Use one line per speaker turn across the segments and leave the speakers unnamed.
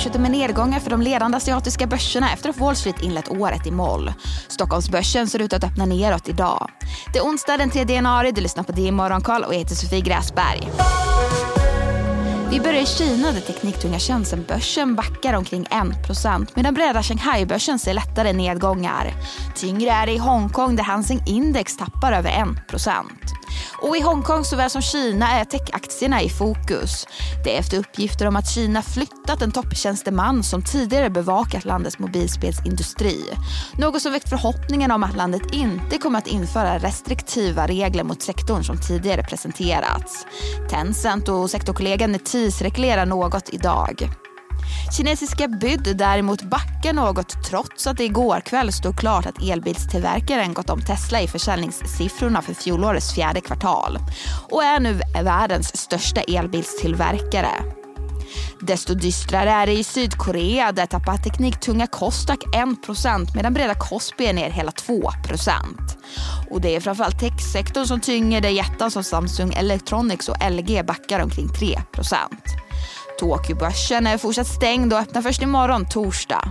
fortsätter med nedgångar för de ledande asiatiska börserna efter att Wall Street inlett året i moll. Stockholmsbörsen ser ut att öppna neråt idag. Det är onsdag den 3 januari, du lyssnar på DI Morgonkoll och jag heter Sofie Gräsberg. Vi börjar i Kina där tekniktunga Shenzhenbörsen backar omkring 1% medan breda Shanghai-börsen ser lättare nedgångar. Tyngre är det i Hongkong där Hansing Index tappar över 1%. Och i Hongkong såväl som Kina är techaktierna i fokus. Det är efter uppgifter om att Kina flyttat en topptjänsteman som tidigare bevakat landets mobilspelsindustri. Något som väckt förhoppningen om att landet inte kommer att införa restriktiva regler mot sektorn som tidigare presenterats. Tencent och sektorkollegan Netis reglerar något idag. Kinesiska Byd däremot backar något trots att det igår kväll stod klart att elbilstillverkaren gått om Tesla i försäljningssiffrorna för fjolårets fjärde kvartal och är nu världens största elbilstillverkare. Desto dystrare är det i Sydkorea där tappar tekniktunga Kostak 1% medan breda Kospi är ner hela 2%. Och det är framförallt techsektorn som tynger där jättar som Samsung Electronics och LG backar omkring 3%. Tokyobörsen är fortsatt stängd och öppnar först imorgon torsdag.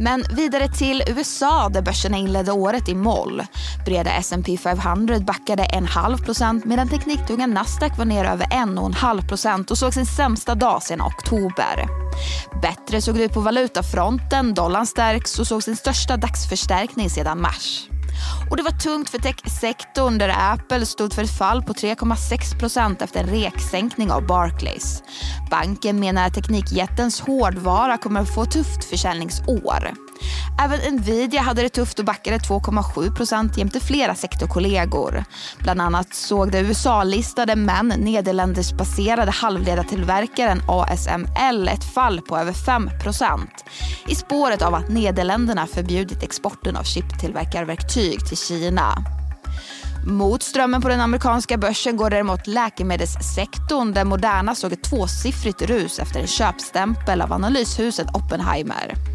Men vidare till USA där börserna inledde året i moll. Breda S&P 500 backade en halv procent medan tekniktunga Nasdaq var ner över en och en halv procent och såg sin sämsta dag sedan oktober. Bättre såg det ut på valutafronten, dollarn stärks och såg sin största dagsförstärkning sedan mars. Och det var tungt för techsektorn där Apple stod för ett fall på 3,6 procent efter en reksänkning av Barclays. Banken menar att teknikjättens hårdvara kommer att få ett tufft försäljningsår. Även Nvidia hade det tufft och backade 2,7 procent jämte flera sektorkollegor. Bland annat såg det USA-listade men Nederländersbaserade halvledartillverkaren ASML ett fall på över 5 procent i spåret av att Nederländerna förbjudit exporten av chiptillverkarverktyg till Kina. Mot strömmen på den amerikanska börsen går däremot läkemedelssektorn där Moderna såg ett tvåsiffrigt rus efter en köpstämpel av analyshuset Oppenheimer.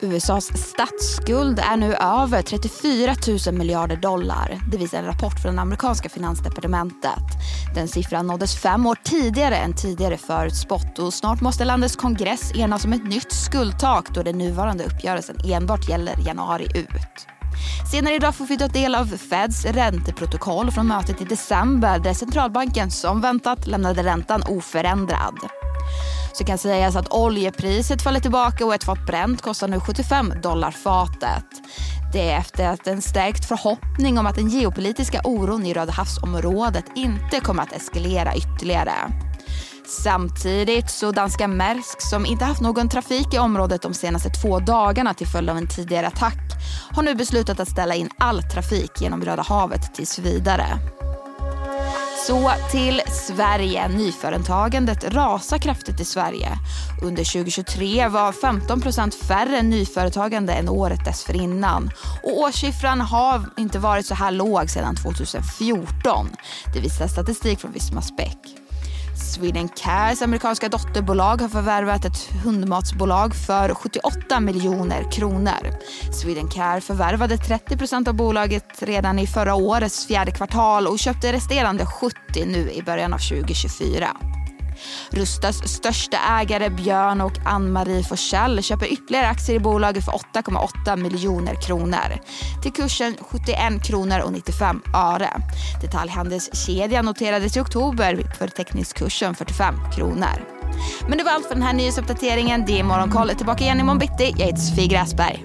USAs statsskuld är nu över 34 000 miljarder dollar. Det visar en rapport från det amerikanska finansdepartementet. Den siffran nåddes fem år tidigare än tidigare förutspått och snart måste landets kongress enas om ett nytt skuldtak då den nuvarande uppgörelsen enbart gäller januari ut. Senare idag får vi ta del av Feds ränteprotokoll från mötet i december där centralbanken som väntat lämnade räntan oförändrad så kan sägas att oljepriset faller tillbaka och ett fat bränt kostar nu 75 dollar fatet. Det är efter att en stärkt förhoppning om att den geopolitiska oron i Röda havsområdet inte kommer att eskalera ytterligare. Samtidigt så danska Maersk som inte haft någon trafik i området de senaste två dagarna till följd av en tidigare attack har nu beslutat att ställa in all trafik genom Röda havet tills vidare. Så till Sverige. Nyföretagandet rasar kraftigt i Sverige. Under 2023 var 15% färre nyföretagande än året dessförinnan. Och årssiffran har inte varit så här låg sedan 2014. Det visar statistik från Visma Späck. Sweden Cares amerikanska dotterbolag har förvärvat ett hundmatsbolag för 78 miljoner kronor. Sweden Care förvärvade 30 av bolaget redan i förra årets fjärde kvartal och köpte resterande 70 nu i början av 2024. Rustas största ägare Björn och Ann-Marie Forsell köper ytterligare aktier i bolaget för 8,8 miljoner kronor till kursen 71 kronor och 95 öre. Detaljhandelskedjan noterades i oktober för teckningskursen 45 kronor. Men det var allt för den här nyhetsuppdateringen. Det är Morgonkoll. Tillbaka igen imorgon bitti. Jag heter Sofie Gräsberg.